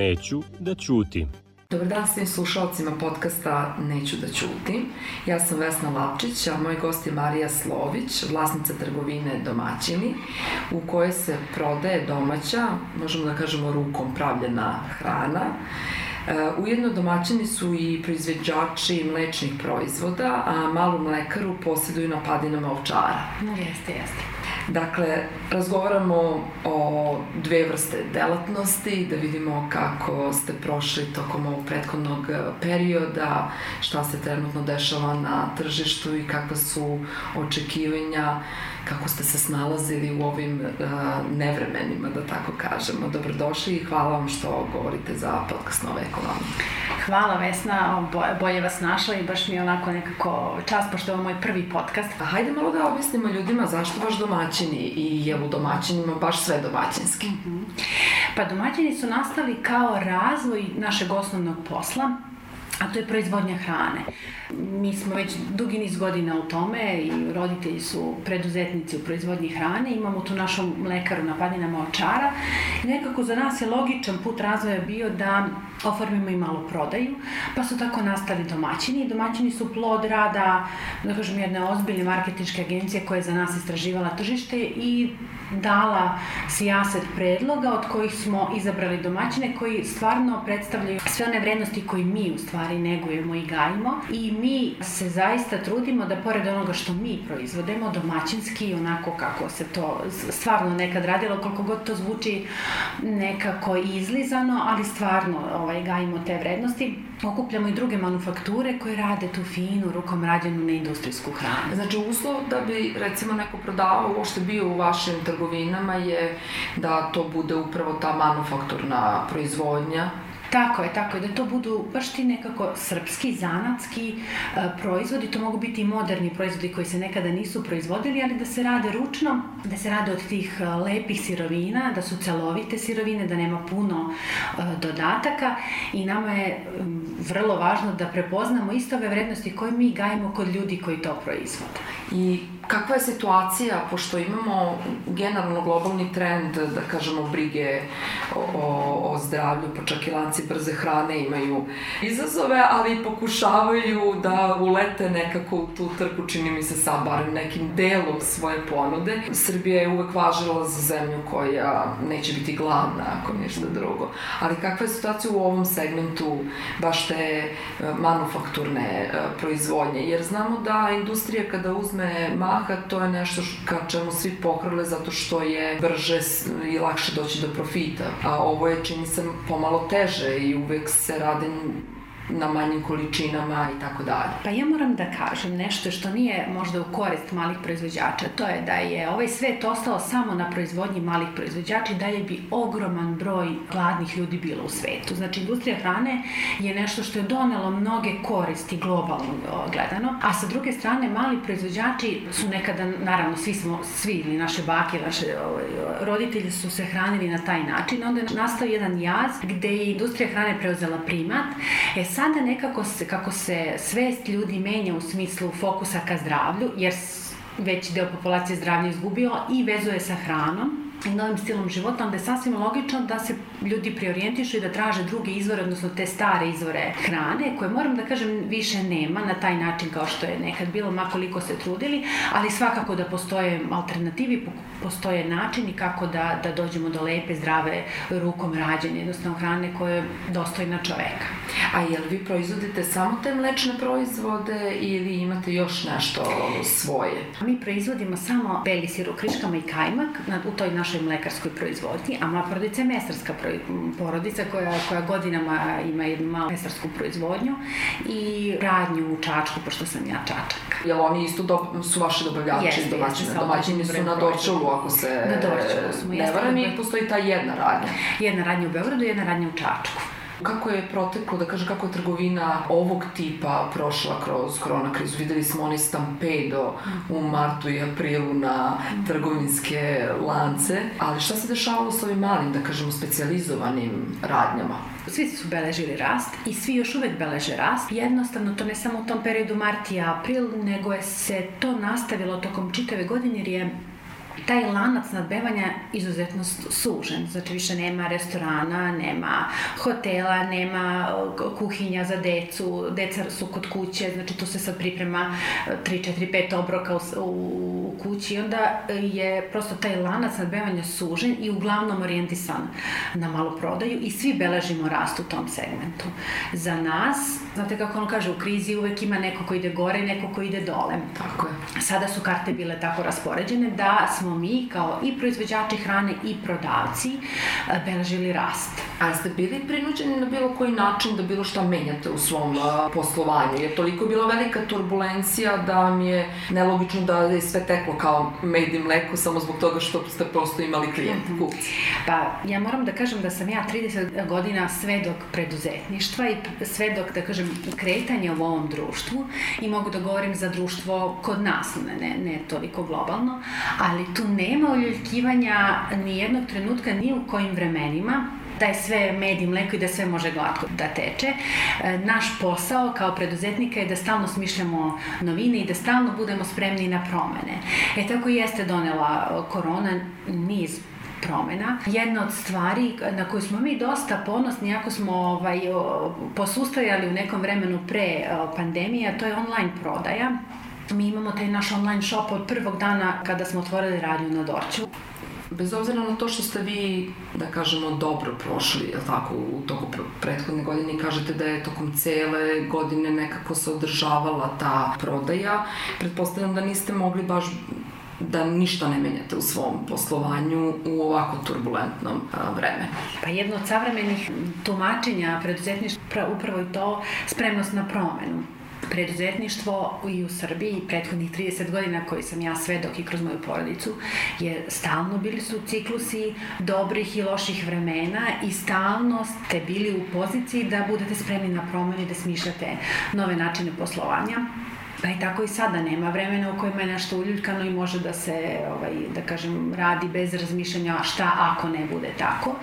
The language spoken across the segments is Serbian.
Neću da ćutim. Dobar dan svim slušalcima podcasta Neću da ćutim. Ja sam Vesna Lapčić, a moj gost je Marija Slović, vlasnica trgovine Domaćini, u kojoj se prodaje domaća, možemo da kažemo rukom pravljena hrana. E, ujedno domaćini su i proizveđači mlečnih proizvoda, a malu mlekaru posjeduju na padinama ovčara. No, jeste, jeste. Dakle, razgovaramo o dve vrste delatnosti, da vidimo kako ste prošli tokom ovog prethodnog perioda, šta se trenutno dešava na tržištu i kakva su očekivanja kako ste se snalazili u ovim uh, nevremenima, da tako kažemo. Dobrodošli i hvala vam što govorite za podcast Nove ekonomije. Hvala Vesna, bolje vas našla i baš mi je onako nekako čas, pošto je ovo moj prvi podcast. A hajde malo da objasnimo ljudima zašto baš domaćini i je u domaćinima baš sve domaćinski. Mm -hmm. Pa domaćini su nastali kao razvoj našeg osnovnog posla, a to je proizvodnja hrane. Mi smo već dugi niz godina u tome i roditelji su preduzetnici u proizvodnji hrane, imamo tu našu mlekaru na padinama očara i nekako za nas je logičan put razvoja bio da oformimo i malo prodaju, pa su tako nastali domaćini. Domaćini su plod rada, da kažem, jedne ozbiljne marketinške agencije koja je za nas istraživala tržište i dala sijaset predloga od kojih smo izabrali domaćine koji stvarno predstavljaju sve one vrednosti koje mi u stvari negujemo i gajimo i mi se zaista trudimo da pored onoga što mi proizvodemo domaćinski onako kako se to stvarno nekad radilo koliko god to zvuči nekako izlizano ali stvarno ovaj, gajimo te vrednosti okupljamo i druge manufakture koje rade tu finu rukom rađenu neindustrijsku hranu. Znači uslov da bi recimo neko prodavao uopšte bio u vašim trgovinama je da to bude upravo ta manufakturna proizvodnja Tako je, tako je, da to budu baš ti nekako srpski, zanatski uh, proizvodi, to mogu biti i moderni proizvodi koji se nekada nisu proizvodili, ali da se rade ručno, da se rade od tih uh, lepih sirovina, da su celovite sirovine, da nema puno uh, dodataka i nama je vrlo važno da prepoznamo isto ove vrednosti koje mi gajimo kod ljudi koji to proizvode. I kakva je situacija, pošto imamo generalno globalni trend, da kažemo, brige o, o, zdravlju, pa čak i lanci brze hrane imaju izazove, ali pokušavaju da ulete nekako u tu trku, čini mi se sa barem nekim delom svoje ponude. Srbija je uvek važila za zemlju koja neće biti gladna, ako ništa drugo. Ali kakva je situacija u ovom segmentu baš te e, manufakturne e, proizvodnje? Jer znamo da industrija kada uzme mah maha, to je nešto ka čemu svi pohrle zato što je brže i lakše doći do profita. A ovo je, čini se, pomalo teže i uvek se rade na manjim količinama i tako dalje. Pa ja moram da kažem nešto što nije možda u korist malih proizvođača, to je da je ovaj svet ostao samo na proizvodnji malih proizvođača i dalje bi ogroman broj gladnih ljudi bilo u svetu. Znači, industrija hrane je nešto što je donelo mnoge koristi globalno gledano, a sa druge strane mali proizvođači su nekada, naravno, svi smo, svi ili naše bake, naše ovaj, roditelji su se hranili na taj način, onda je nastao jedan jaz gde je industrija hrane preuzela primat. E sada nekako se, kako se svest ljudi menja u smislu fokusa ka zdravlju, jer veći deo populacije zdravlje izgubio i vezuje sa hranom, novim stilom života, onda je sasvim logično da se ljudi preorijentišu i da traže druge izvore, odnosno te stare izvore hrane, koje moram da kažem više nema na taj način kao što je nekad bilo, makoliko se trudili, ali svakako da postoje alternativi, postoje načini kako da, da dođemo do lepe, zdrave, rukom rađene, jednostavno hrane koje je dostojna čoveka. A jel vi proizvodite samo te mlečne proizvode ili imate još nešto svoje? Mi proizvodimo samo beli sir u kriškama i kajmak u toj našoj našoj mlekarskoj proizvodnji, a moja porodica je mesarska porodica koja, koja godinama ima jednu malu mesarsku proizvodnju i radnju u Čačku, pošto sam ja Čačak. Jel oni isto do, su vaši dobavljači jeste, domaćine? Jeste, domaćini su na Dorčelu, ako se na Dorčelu smo, ne varam i postoji ta jedna radnja. Jedna radnja u Beogradu i jedna radnja u Čačku. Kako je proteklo, da kažem, kako je trgovina ovog tipa prošla kroz korona krizu? Videli smo onaj stampedo u martu i aprilu na trgovinske lance, ali šta se dešavalo s ovim malim, da kažemo, specializovanim radnjama? Svi su beležili rast i svi još uvek beleže rast. Jednostavno, to ne samo u tom periodu mart i april, nego je se to nastavilo tokom čitave godine jer je taj lanac nadbevanja izuzetno sužen. Znači više nema restorana, nema hotela, nema kuhinja za decu, deca su kod kuće, znači tu se sad priprema 3, 4, 5 obroka u, u, u kući i onda je prosto taj lanac nadbevanja sužen i uglavnom orijentisan na malu prodaju i svi beležimo rast u tom segmentu. Za nas, znate kako on kaže, u krizi uvek ima neko ko ide gore i neko ko ide dole. Tako je. Sada su karte bile tako raspoređene da smo mi kao i proizvođači hrane i prodavci e, beležili rast. A ste bili prinuđeni na bilo koji način da bilo šta menjate u svom uh, poslovanju? Je toliko bila velika turbulencija da mi je nelogično da je sve teklo kao med i mleko samo zbog toga što ste prosto imali klijente, -hmm. kupci? Pa ja moram da kažem da sam ja 30 godina svedok preduzetništva i svedok, da kažem, kretanja u ovom društvu i mogu da govorim za društvo kod nas, ne, ne toliko globalno, ali tu nema uljuljkivanja ni jednog trenutka ni u kojim vremenima da je sve med i mleko i da sve može glatko da teče. E, naš posao kao preduzetnika je da stalno smišljamo novine i da stalno budemo spremni na promene. E tako jeste donela korona niz promena. Jedna od stvari na koju smo mi dosta ponosni, ako smo ovaj, posustajali u nekom vremenu pre pandemije, to je online prodaja. Mi imamo taj naš online shop od prvog dana kada smo otvorili radnju na Dorću bez obzira na to što ste vi, da kažemo, dobro prošli, je tako, u toku prethodne godine kažete da je tokom cele godine nekako se održavala ta prodaja, pretpostavljam da niste mogli baš da ništa ne menjate u svom poslovanju u ovako turbulentnom vremenu. Pa jedno od savremenih tumačenja preduzetništva upravo je to spremnost na promenu preduzetništvo i u Srbiji prethodnih 30 godina koji sam ja svedok i kroz moju porodicu je stalno bili su ciklusi dobrih i loših vremena i stalno ste bili u poziciji da budete spremni na promene, da smišljate nove načine poslovanja Pa i tako i sada nema vremena u kojima je nešto uljuljkano i može da se, ovaj, da kažem, radi bez razmišljanja šta ako ne bude tako.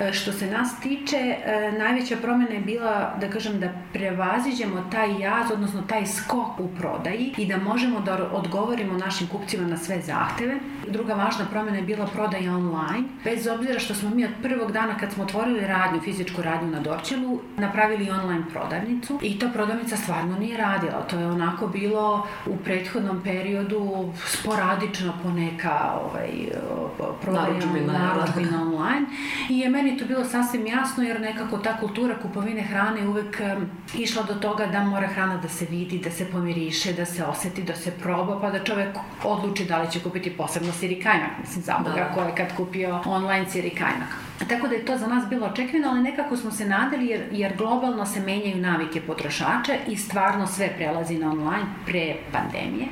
E, što se nas tiče, e, najveća promena je bila, da kažem, da prevaziđemo taj jaz, odnosno taj skok u prodaji i da možemo da odgovorimo našim kupcima na sve zahteve. Druga važna promena je bila prodaja online. Bez obzira što smo mi od prvog dana kad smo otvorili radnju, fizičku radnju na Dorčelu, napravili online prodavnicu i ta prodavnica stvarno nije radila. To je onako onako bilo u prethodnom periodu sporadično poneka ovaj, prodaja narudžbina online i je meni to bilo sasvim jasno jer nekako ta kultura kupovine hrane uvek išla do toga da mora hrana da se vidi, da se pomiriše, da se oseti, da se proba, pa da čovek odluči da li će kupiti posebno sirikajnak. Mislim, za Boga, da. ko je kad kupio online sirikajnak. Tako da je to za nas bilo očekivano, ali nekako smo se nadali jer, jer globalno se menjaju navike potrošača i stvarno sve prelazi na online pre pandemije.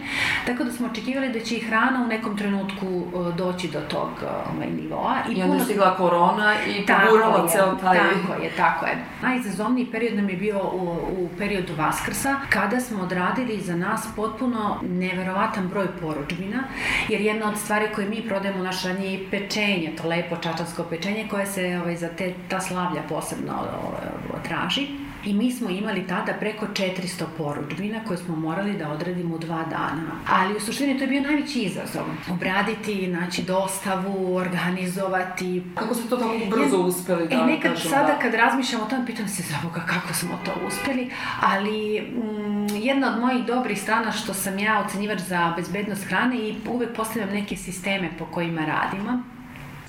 Tako da smo očekivali da će i hrana u nekom trenutku doći do tog ovaj, nivoa. I, I onda je stigla korona i pogurala ceo taj... Tako je, tako je. Najizazovniji period nam je bio u, u periodu Vaskrsa, kada smo odradili za nas potpuno neverovatan broj poručbina, jer jedna od stvari koje mi prodajemo u naš je i pečenje, to lepo čačansko pečenje, koje se ovaj, za te, ta slavlja posebno ovaj, traži. I mi smo imali tada preko 400 poručbina koje smo morali da odradimo u dva dana. Ali u suštini to je bio najveći izazov. Obraditi, znači dostavu, organizovati. Kako ste to tako brzo uspeli da E nekad kažem, sada da... kad razmišljam o tom, pitam se za Boga kako smo to uspeli, ali mm, jedna od mojih dobrih strana što sam ja ocenjivač za bezbednost hrane i uvek postavljam neke sisteme po kojima radimo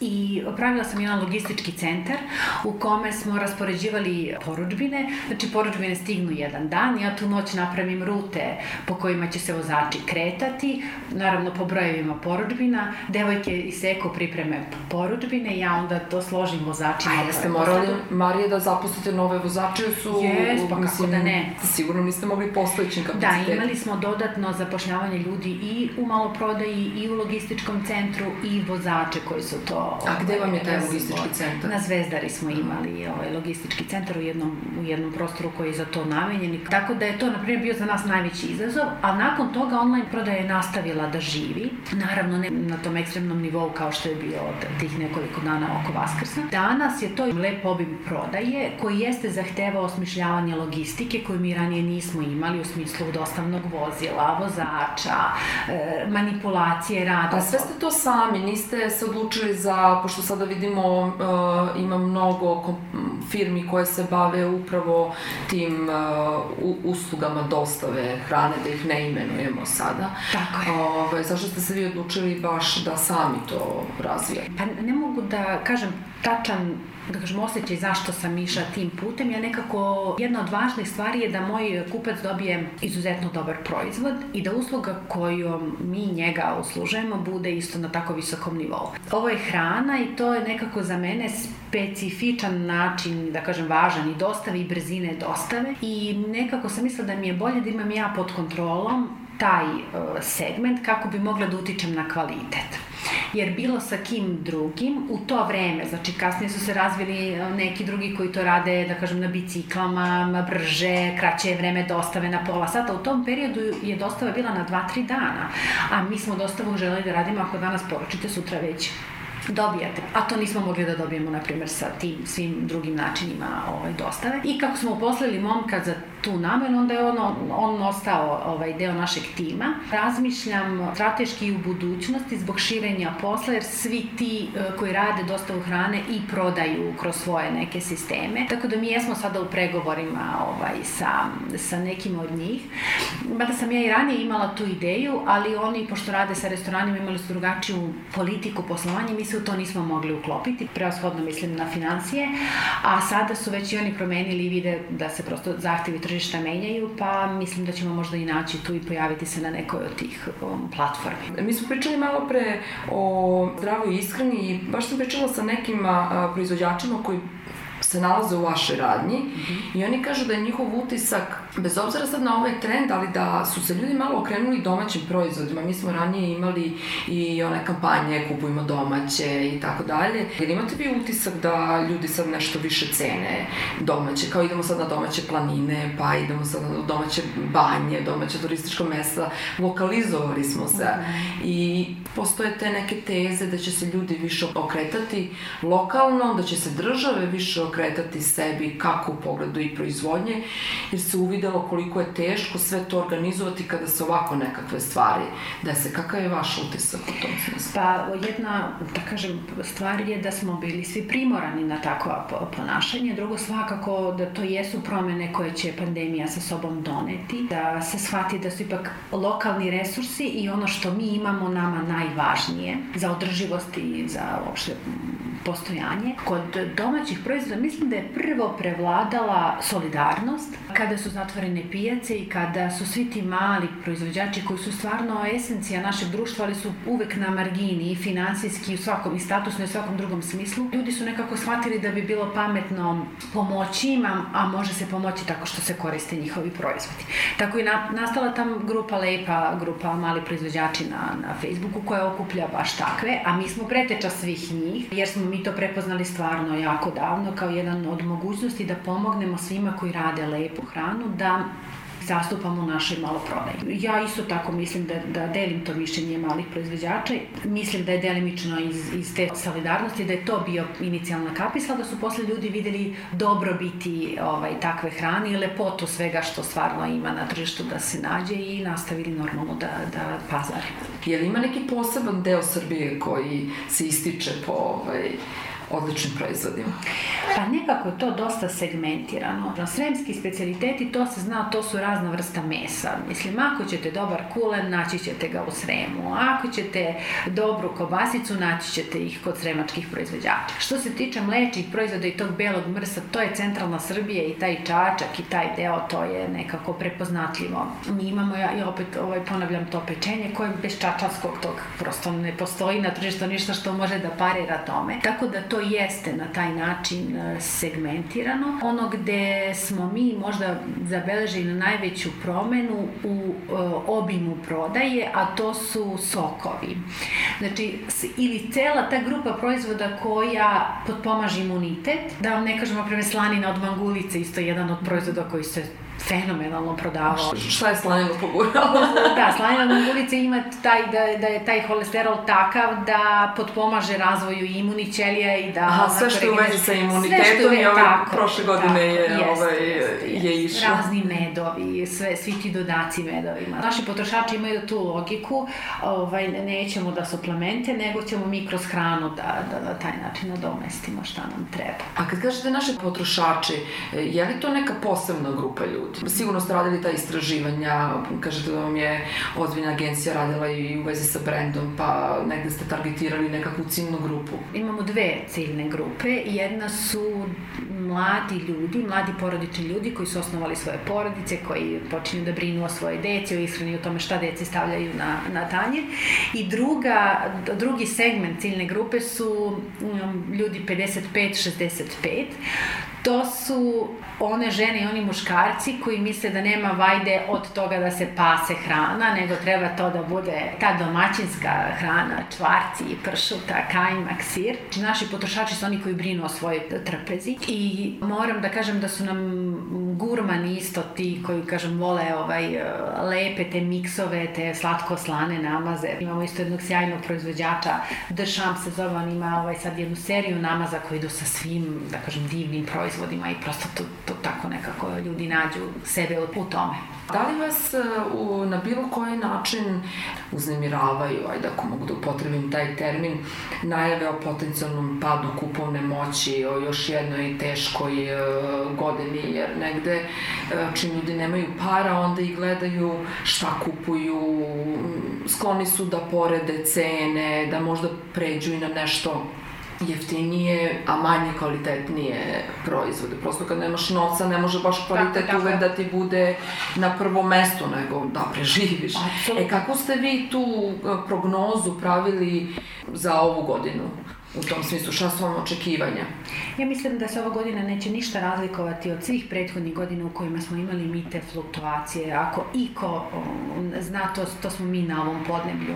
i pravila sam jedan logistički centar u kome smo raspoređivali poručbine. Znači, poručbine stignu jedan dan, ja tu noć napravim rute po kojima će se vozači kretati, naravno po brojevima poručbina, devojke i seko pripreme poručbine, ja onda to složim vozačima. A jeste morali, Marije, da zapustite nove vozače su... Jes, pa kako da ne. Sigurno niste mogli postojećim kapacitetom. Da, imali smo dodatno zapošljavanje ljudi i u maloprodaji, i u logističkom centru, i vozače koji su to A gde vam je taj logistički centar? Na Zvezdari smo imali ovaj, logistički centar u jednom, u jednom prostoru koji je za to namenjen. Tako da je to, na primjer, bio za nas najveći izazov, a nakon toga online prodaja je nastavila da živi. Naravno, ne na tom ekstremnom nivou kao što je bio od tih nekoliko dana oko Vaskrsa. Danas je to lep obim prodaje koji jeste zahtevao osmišljavanje logistike koju mi ranije nismo imali u smislu dostavnog vozila, vozača, e, manipulacije rada. Pa sve ste to sami, niste se odlučili za, pošto sada vidimo uh, ima mnogo firmi koje se bave upravo tim uh, uslugama dostave hrane, da ih ne imenujemo sada. Tako je. Ove, ovaj, zašto ste se vi odlučili baš da sami to razvijate? Pa ne mogu da kažem tačan da kažem, osjećaj zašto sam išla tim putem. Ja nekako, jedna od važnih stvari je da moj kupac dobije izuzetno dobar proizvod i da usluga koju mi njega uslužujemo bude isto na tako visokom nivou. Ovo je hrana i to je nekako za mene specifičan način, da kažem, važan i dostave i brzine dostave i nekako sam mislila da mi je bolje da imam ja pod kontrolom taj uh, segment kako bi mogla da utičem na kvalitet jer bilo sa kim drugim u to vreme, znači kasnije su se razvili e, neki drugi koji to rade, da kažem, na biciklama, brže, kraće vreme dostave na pola sata. U tom periodu je dostava bila na 2-3 dana, a mi smo dostavu želeli da radimo ako danas poručite, sutra već dobijate. A to nismo mogli da dobijemo, na primjer, sa tim svim drugim načinima ovaj, dostave. I kako smo uposlili momka za tu namenu, onda je on, on ostao ovaj, deo našeg tima. Razmišljam strateški u budućnosti zbog širenja posla, jer svi ti e, koji rade dostavu hrane i prodaju kroz svoje neke sisteme. Tako da mi jesmo sada u pregovorima ovaj, sa, sa nekim od njih. Mada sam ja i ranije imala tu ideju, ali oni, pošto rade sa restoranima, imali su drugačiju politiku poslovanja, mi se u to nismo mogli uklopiti. Preoshodno mislim na financije, a sada su već i oni promenili i vide da se prosto zahtevi tržišta menjaju, pa mislim da ćemo možda i naći tu i pojaviti se na nekoj od tih um, platformi. Mi smo pričali malo pre o zdravoj ishrani i baš sam pričala sa nekim proizvođačima koji se nalaze u vašoj radnji mm -hmm. i oni kažu da je njihov utisak, bez obzira sad na ovaj trend, ali da su se ljudi malo okrenuli domaćim proizvodima. Mi smo ranije imali i one kampanje kupujmo domaće i tako dalje. Jer imate vi utisak da ljudi sad nešto više cene domaće, kao idemo sad na domaće planine, pa idemo sad na domaće banje, domaće turističko mesta, lokalizovali smo se mm -hmm. i postoje te neke teze da će se ljudi više okretati lokalno, da će se države više okretati sebi kako u pogledu i proizvodnje, jer se uvidelo koliko je teško sve to organizovati kada se ovako nekakve stvari dese. Kakav je vaš utisak u tom smislu? Pa jedna, da kažem, stvar je da smo bili svi primorani na takva ponašanje. Drugo, svakako da to jesu promene koje će pandemija sa sobom doneti, da se shvati da su ipak lokalni resursi i ono što mi imamo nama najvažnije za održivost i za uopšte postojanje. Kod domaćih proizvoda mislim da je prvo prevladala solidarnost kada su zatvorene pijace i kada su svi ti mali proizvođači koji su stvarno esencija našeg društva, ali su uvek na margini i finansijski i u svakom i statusno i u svakom drugom smislu. Ljudi su nekako shvatili da bi bilo pametno pomoći im, a može se pomoći tako što se koriste njihovi proizvodi. Tako i na, nastala tam grupa Lepa, grupa mali proizvođači na, na Facebooku koja okuplja baš takve, a mi smo preteča svih njih, jer smo mi to prepoznali stvarno jako davno kao jedan od mogućnosti da pomognemo svima koji rade lepu hranu da zastupamo našoj maloprodaji. Ja isto tako mislim da, da delim to mišljenje malih proizvođača. Mislim da je delimično iz, iz te solidarnosti, da je to bio inicijalna kapisla, da su posle ljudi videli dobro biti ovaj, takve hrane i lepotu svega što stvarno ima na tržištu da se nađe i nastavili normalno da, da pazare. Je li ima neki poseban deo Srbije koji se ističe po ovaj, odličnim proizvodima? Pa nekako je to dosta segmentirano. Na sremski specialiteti to se zna, to su razna vrsta mesa. Mislim, ako ćete dobar kulen, naći ćete ga u Sremu. Ako ćete dobru kobasicu, naći ćete ih kod sremačkih proizvođača. Što se tiče mlečnih proizvoda i tog belog mrsa, to je centralna Srbija i taj čačak i taj deo, to je nekako prepoznatljivo. Mi imamo, ja, ja opet ovaj, ponavljam to pečenje koje bez čačanskog tog prosto ne postoji na tržištu ništa što može da parira tome. Tako da to to jeste na taj način e, segmentirano. Ono gde smo mi možda zabeležili najveću promenu u e, obimu prodaje, a to su sokovi. Znači, ili cela ta grupa proizvoda koja potpomaže imunitet, da vam ne kažemo, preme slanina od mangulice, isto jedan od proizvoda koji se fenomenalno prodavao. Šta je slanina poguralo? da, slanina mangulice ima taj, da, da je taj holesterol takav da potpomaže razvoju imunih ćelija i da... Aha, sve što je u vezi sa imunitetom i ove prošle godine tako, je, jest, ovaj, jest, je išlo. Razni medovi, sve, svi ti dodaci medovima. Naši potrošači imaju tu logiku, ovaj, nećemo da suplemente, nego ćemo mi kroz hranu da, da na taj način nadomestimo šta nam treba. A kad kažete naši potrošači, je li to neka posebna grupa ljudi? Sigurno ste radili ta istraživanja, kažete da vam je ozbiljna agencija radila i u vezi sa brendom, pa negde ste targetirali nekakvu ciljnu grupu. Imamo dve ciljne grupe. Jedna su mladi ljudi, mladi porodični ljudi koji su osnovali svoje porodice, koji počinju da brinu o svoje deci, o ishrani, o tome šta deci stavljaju na, na tanjir. I druga, drugi segment ciljne grupe su um, ljudi 55-65 to su one žene i oni muškarci koji misle da nema vajde od toga da se pase hrana, nego treba to da bude ta domaćinska hrana, čvarci, pršuta, kajmak, sir. Naši potrošači su oni koji brinu o svojoj trpezi i moram da kažem da su nam gurmani isto ti koji, kažem, vole ovaj, lepe te miksove, te slatko-slane namaze. Imamo isto jednog sjajnog proizvođača, The Sham se zove, on ima ovaj, sad jednu seriju namaza koji idu sa svim, da kažem, divnim proizvodima proizvodima i prosto to, to tako nekako ljudi nađu sebe u tome. Da li vas e, u, na bilo koji način uznemiravaju, ajde ako mogu da upotrebim taj termin, najave o potencijalnom padu kupovne moći, o još jednoj teškoj e, godini, jer negde e, čim ljudi nemaju para, onda i gledaju šta kupuju, skloni su da porede cene, da možda pređu i na nešto jeftinije, a manje kvalitetnije proizvode. Prosto kad nemaš novca, ne može baš kvalitet tako, uvek da ti bude na prvom mestu, nego da preživiš. Absolutno. E, kako ste vi tu e, prognozu pravili za ovu godinu? U tom smislu? Šta su vam očekivanja? Ja mislim da se ova godina neće ništa razlikovati od svih prethodnih godina u kojima smo imali mi te fluktuacije. Ako iko zna, to, to smo mi na ovom podneblju.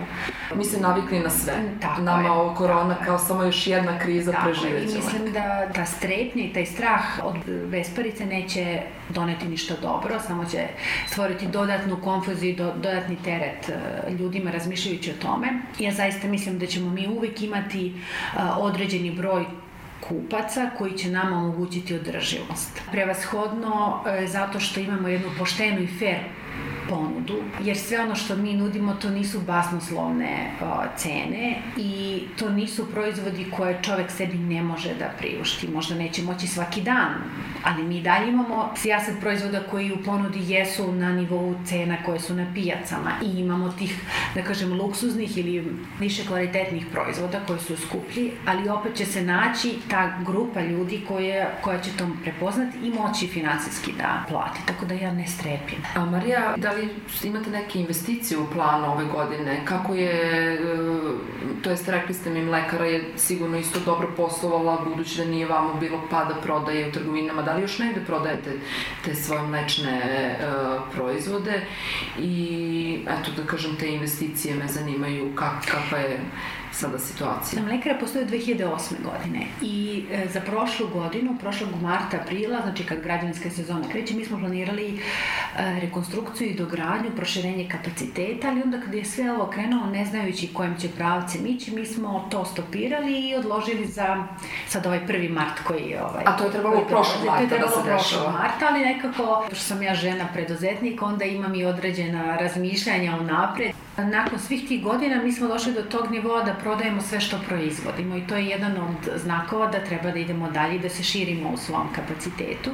Mi se navikli na sve. Tako Nama je, ovo korona kao samo još jedna kriza preživjet ćemo. I mislim da ta strepnja i taj strah od vesparice neće doneti ništa dobro, samo će stvoriti dodatnu konfuziju i do, dodatni teret e, ljudima razmišljajući o tome. Ja zaista mislim da ćemo mi uvek imati određeni broj kupaca koji će nama omogućiti održivost. Prevashodno e, zato što imamo jednu poštenu i fair ponudu, jer sve ono što mi nudimo to nisu basnoslovne o, cene i to nisu proizvodi koje čovek sebi ne može da priušti. Možda neće moći svaki dan, ali mi dalje imamo sijasat proizvoda koji u ponudi jesu na nivou cena koje su na pijacama i imamo tih, da kažem, luksuznih ili više kvalitetnih proizvoda koji su skuplji, ali opet će se naći ta grupa ljudi koje, koja će to prepoznati i moći finansijski da plati, tako da ja ne strepim. A Marija, da li li imate neke investicije u planu ove godine? Kako je, e, to jest rekli ste mi, mlekara je sigurno isto dobro poslovala, budući da nije vamo bilo pada prodaje u trgovinama. Da li još negde prodajete te svoje mlečne uh, proizvode? I, eto, da kažem, te investicije me zanimaju kak, kakva je sada situacija? Mlekara postoje od 2008. godine i e, za prošlu godinu, prošlog marta, aprila, znači kad građanska sezona kreće, mi smo planirali e, rekonstrukciju i dogradnju, proširenje kapaciteta, ali onda kad je sve ovo krenulo, ne znajući kojim će pravcem ići, mi smo to stopirali i odložili za sad ovaj prvi mart koji je ovaj... A to je trebalo u prošlog marta da se dešava? To je trebalo prošlog marta, ali nekako, što sam ja žena preduzetnik, onda imam i određena razmišljanja o napred. Nakon svih tih godina mi smo došli do tog nivoa da prodajemo sve što proizvodimo i to je jedan od znakova da treba da idemo dalje i da se širimo u svom kapacitetu.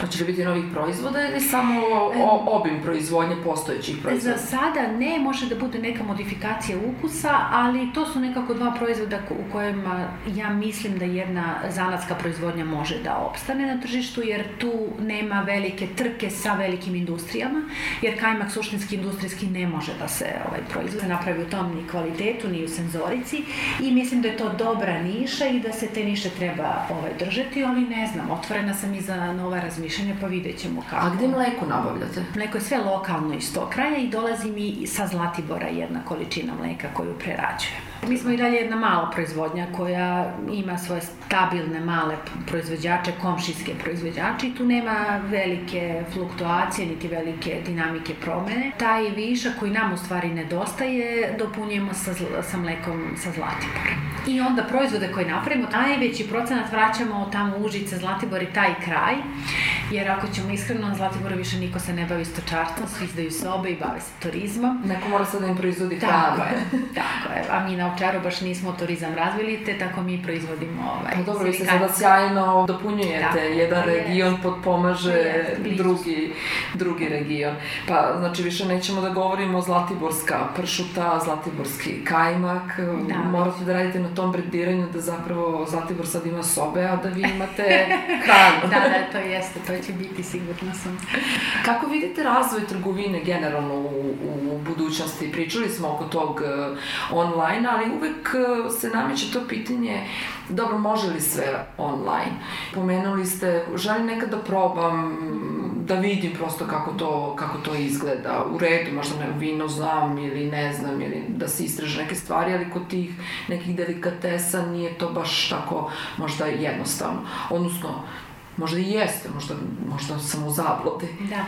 Hoće li biti novih proizvoda ili samo o, obim proizvodnje postojećih proizvoda? Za sada ne, može da bude neka modifikacija ukusa, ali to su nekako dva proizvoda u kojima ja mislim da jedna zanatska proizvodnja može da opstane na tržištu, jer tu nema velike trke sa velikim industrijama, jer kajmak suštinski industrijski ne može da se ovaj proizvod napravi u tom ni kvalitetu, ni u senzorici i mislim da je to dobra niša i da se te niše treba ovaj, držati, ali ne znam, otvorena sam i za nova razmišljanja, pa vidjet ćemo kako. A gde mleko nabavljate? Mleko je sve lokalno iz tog kraja i dolazi mi sa Zlatibora jedna količina mleka koju prerađuje. Mi smo i dalje jedna mala proizvodnja koja ima svoje stabilne male proizvođače, komšijske proizvođače i tu nema velike fluktuacije niti velike dinamike promene. Taj višak koji nam u stvari nedostaje dopunjujemo sa, sa mlekom sa Zlatibora. I onda proizvode koje napravimo, najveći procenat vraćamo tamo Užice, Zlatibor i taj kraj, jer ako ćemo iskreno, na Zlatiboru više niko se ne bavi stočarstvom, svi izdaju sobe i bave se turizmom. Neko mora sad da im proizvodi hranu. Tako je, tako je. A mi na Ovčaru baš nismo turizam razvili, te tako mi proizvodimo ovaj... Pa dobro, vi se sada sjajno dopunjujete. Tako, Jedan je, region potpomaže je, drugi, drugi region. Pa, znači, više nećemo da govorimo Zlatiborska pršuta, Zlatiborski kajmak. Da, Morate da radite na tom brendiranju da zapravo Zlatibor sad ima sobe, a da vi imate hranu. da, da, to jeste, to će biti, sigurno sam. Kako vidite razvoj trgovine generalno u, u budućnosti? Pričali smo oko tog uh, online, ali uvek uh, se nameće to pitanje dobro, može li sve online? Pomenuli ste, želim nekad da probam, da vidim prosto kako to, kako to izgleda. U redu, možda ne, vino znam ili ne znam, ili da se istraže neke stvari, ali kod tih nekih delikatesa nije to baš tako možda jednostavno. Odnosno, Možda i jeste, možda, možda sam u zablodi. Da,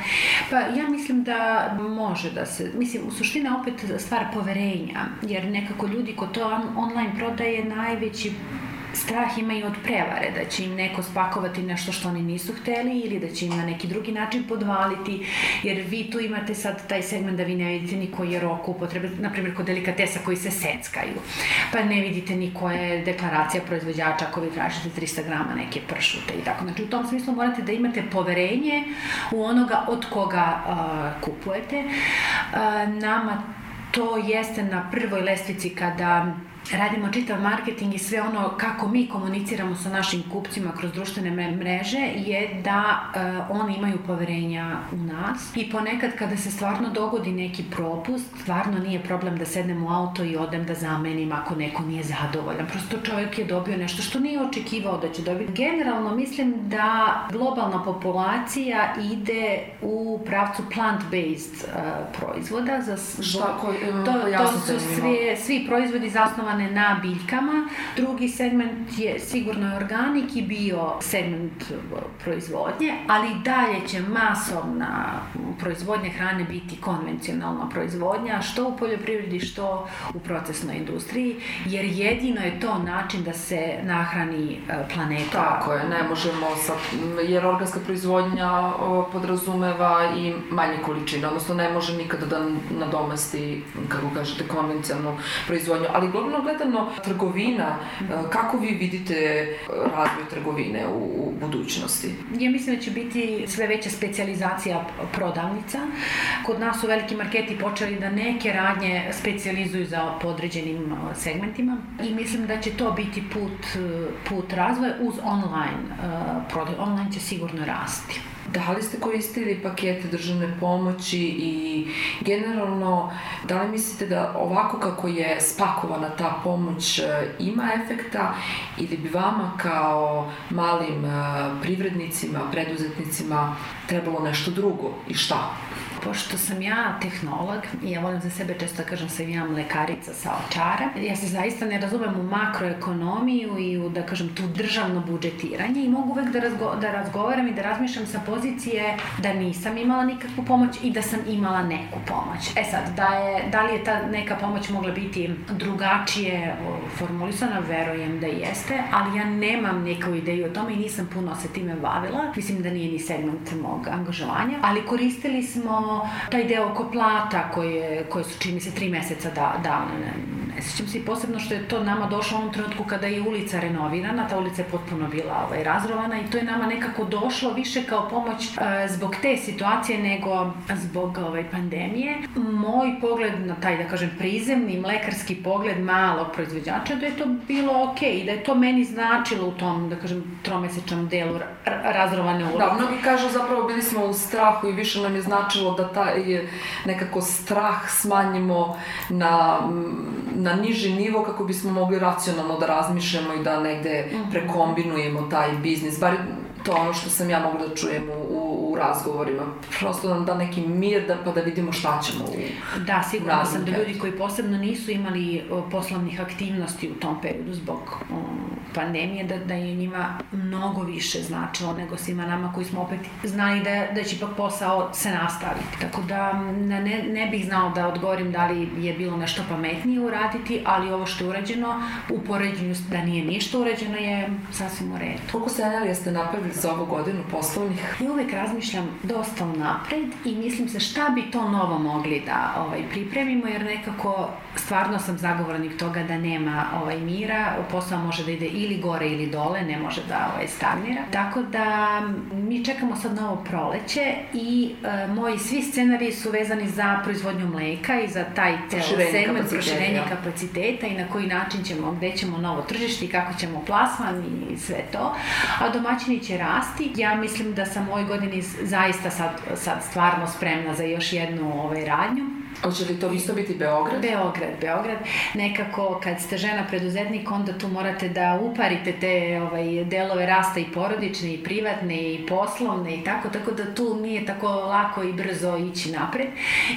pa ja mislim da može da se, mislim, u suština opet stvar poverenja, jer nekako ljudi kod to online prodaje najveći strah imaju od prevare, da će im neko spakovati nešto što oni nisu hteli ili da će im na neki drugi način podvaliti, jer vi tu imate sad taj segment da vi ne vidite ni koji je rok upotrebe, na primjer kod delikatesa koji se seckaju, pa ne vidite ni koja je deklaracija proizvođača ako vi tražite 300 grama neke pršute i tako. Znači u tom smislu morate da imate poverenje u onoga od koga uh, kupujete. Uh, nama to jeste na prvoj lestvici kada radimo čitav marketing i sve ono kako mi komuniciramo sa našim kupcima kroz društvene mreže je da uh, oni imaju poverenja u nas i ponekad kada se stvarno dogodi neki propust, stvarno nije problem da sednem u auto i odem da zamenim ako neko nije zadovoljan. Prosto čovjek je dobio nešto što nije očekivao da će dobiti. Generalno mislim da globalna populacija ide u pravcu plant-based uh, proizvoda. Za, što, um, to, to su svi, svi proizvodi zasnovani zasnovane na biljkama. Drugi segment je sigurno organik i bio segment proizvodnje, ali dalje će masovna proizvodnja hrane biti konvencionalna proizvodnja, što u poljoprivredi, što u procesnoj industriji, jer jedino je to način da se nahrani e, planeta. Tako je, ne možemo sa, jer organska proizvodnja podrazumeva i manje količine, odnosno ne može nikada da nadomesti, kako kažete, konvencionalnu proizvodnju, ali globalno gledano, trgovina, e, kako vi vidite razvoj trgovine u, u budućnosti? Ja mislim da će biti sve veća specializacija prodavnica. Kod nas su veliki marketi počeli da neke radnje specializuju za podređenim segmentima i mislim da će to biti put, put razvoja uz online e, prodaj. Online će sigurno rasti. Da li ste koristili pakete državne pomoći i generalno da li mislite da ovako kako je spakovana ta pomoć e, ima efekta ili bi vama kao malim e, privrednicima, preduzetnicima trebalo nešto drugo i šta? Pošto sam ja tehnolog i ja volim za sebe često da kažem sam ja mlekarica sa očara, ja se zaista ne razumem u makroekonomiju i u, da kažem, tu državno budžetiranje i mogu uvek da, razgo, da razgovaram i da razmišljam sa pozicije da nisam imala nikakvu pomoć i da sam imala neku pomoć. E sad, da, je, da li je ta neka pomoć mogla biti drugačije formulisana, verujem da jeste, ali ja nemam neku ideju o tome i nisam puno se time bavila. Mislim da nije ni segment mog angažovanja, ali koristili smo taj deo oko plata koje, koje su čini se tri meseca da, davne Ne sjećam se i posebno što je to nama došlo u onom trenutku kada je ulica renovirana, ta ulica je potpuno bila ovaj, razrovana i to je nama nekako došlo više kao pomoć e, zbog te situacije nego zbog ovaj, pandemije. Moj pogled na taj, da kažem, prizemni mlekarski pogled malog proizvođača da je to bilo ok i da je to meni značilo u tom, da kažem, tromesečnom delu razrovane ulice. Da, mnogi kažu zapravo bili smo u strahu i više nam je značilo da taj nekako strah smanjimo na, na niži nivo kako bismo mogli racionalno da razmišljamo i da negde mhm. prekombinujemo taj biznis. Bar to ono što sam ja mogla da čujem u, u, u razgovorima. Prosto nam da neki mir da, pa da vidimo šta ćemo u Da, sigurno sam da ljudi koji posebno nisu imali poslovnih aktivnosti u tom periodu zbog um, pandemije, da, da je njima mnogo više značilo nego svima nama koji smo opet znali da, da će ipak posao se nastaviti. Tako da ne, ne bih znao da odgovorim da li je bilo nešto pametnije uraditi, ali ovo što je urađeno u poređenju da nije ništa urađeno je sasvim u redu. Koliko scenarija ste napravili za ovu godinu poslovnih? Ja uvek razmišljam dosta napred i mislim se šta bi to novo mogli da ovaj, pripremimo, jer nekako stvarno sam zagovornik toga da nema ovaj, mira, posao može da ide ili gore ili dole, ne može da ovaj, stagnira. Tako da mi čekamo sad novo proleće i e, moji svi scenariji su vezani za proizvodnju mleka i za taj ceo segment proširenje kapaciteta i na koji način ćemo, gde ćemo novo tržište i kako ćemo plasman i sve to. A domaćini će rasti. Ja mislim da sam ovoj godini zaista sad, sad stvarno spremna za još jednu ovaj, radnju Hoće li to isto biti Beograd? Beograd, Beograd. Nekako kad ste žena preduzetnik, onda tu morate da uparite te ovaj, delove rasta i porodične i privatne i poslovne i tako, tako da tu nije tako lako i brzo ići napred.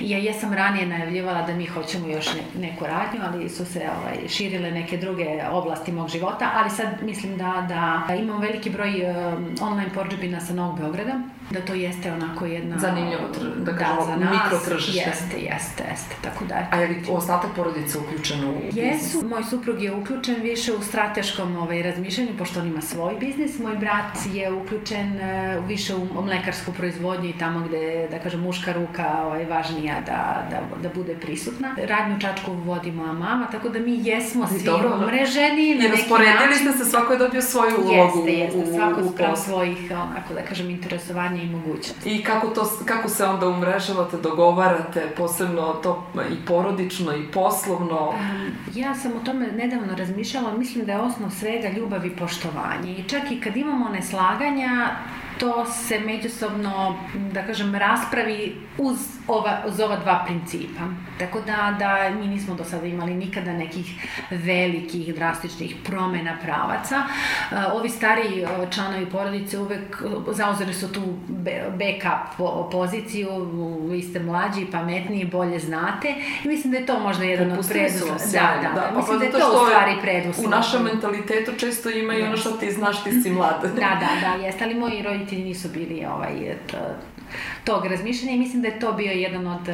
Ja jesam ranije najavljivala da mi hoćemo još ne, neku radnju, ali su se ovaj, širile neke druge oblasti mog života, ali sad mislim da, da imam veliki broj um, online porđebina sa Novog Beograda, da to jeste onako jedna... Zanimljivo, da kažemo, da, mikro tržište. Jeste, jeste, jeste, tako da... A je li ostatak porodice uključen u Jesu, biznis? moj suprug je uključen više u strateškom ovaj, razmišljanju, pošto on ima svoj biznis. Moj brat je uključen uh, više u mlekarsku proizvodnju i tamo gde, da kažem, muška ruka ovaj, važnija da, da, da bude prisutna. Radnju Čačku vodi moja mama, tako da mi jesmo svi Dobro, umreženi na neki rasporedili ste se, svako je dobio svoju ulogu jeste, jeste, svako sprem svojih, onako da kažem, interesovanja i mogućnosti. I kako, to, kako se onda umrežavate, dogovarate, posebno to i porodično i poslovno? Um, ja sam o tome nedavno razmišljala, mislim da je osnov svega ljubav i poštovanje. I čak i kad imamo neslaganja, to se međusobno, da kažem, raspravi uz ova, uz ova dva principa. Tako da, da mi nismo do sada imali nikada nekih velikih, drastičnih promena pravaca. E, ovi stari e, članovi porodice uvek zauzeli su tu backup poziciju, vi ste mlađi, pametniji, bolje znate i mislim da je to možda jedan od preduslova. Da, da, da, da, mislim pa, da je to u stvari preduslov. U našem mentalitetu često ima i ono što ti znaš, ti si mlada. da, da, da, jeste, ali moji roditelji nisu bili ovaj, tog razmišljanja i mislim da je to bio jedan od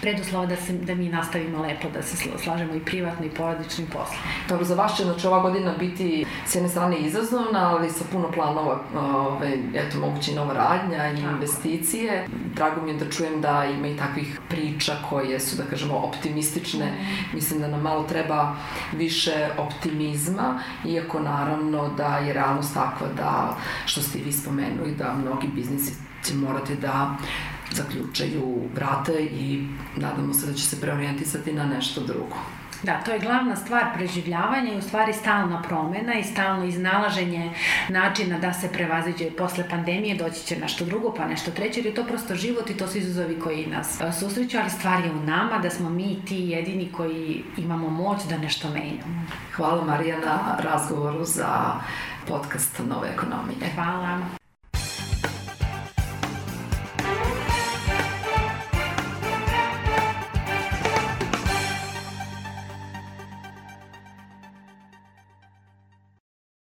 preduslova da, se, da mi nastavimo lepo, da se slažemo i privatno i porodičnim poslom. Dobro, za vas će znači, ova godina biti s jedne strane izazovna, ali sa puno planova, ove, eto, moguće i nova radnja i Tako. investicije. Drago mi je da čujem da ima i takvih priča koje su, da kažemo, optimistične. Mm. Mislim da nam malo treba više optimizma, iako naravno da je realnost takva da, što ste vi spomenuli, da mnogi biznisi će morati da zaključaju vrate i nadamo se da će se preorijentisati na nešto drugo. Da, to je glavna stvar preživljavanja i u stvari stalna promena i stalno iznalaženje načina da se prevaziđe posle pandemije, doći će nešto drugo pa nešto treće, jer je to prosto život i to su izazovi koji nas e, susreću, ali stvar je u nama da smo mi ti jedini koji imamo moć da nešto menjamo. Hvala Marija na razgovoru za podcast Nove ekonomije. Hvala.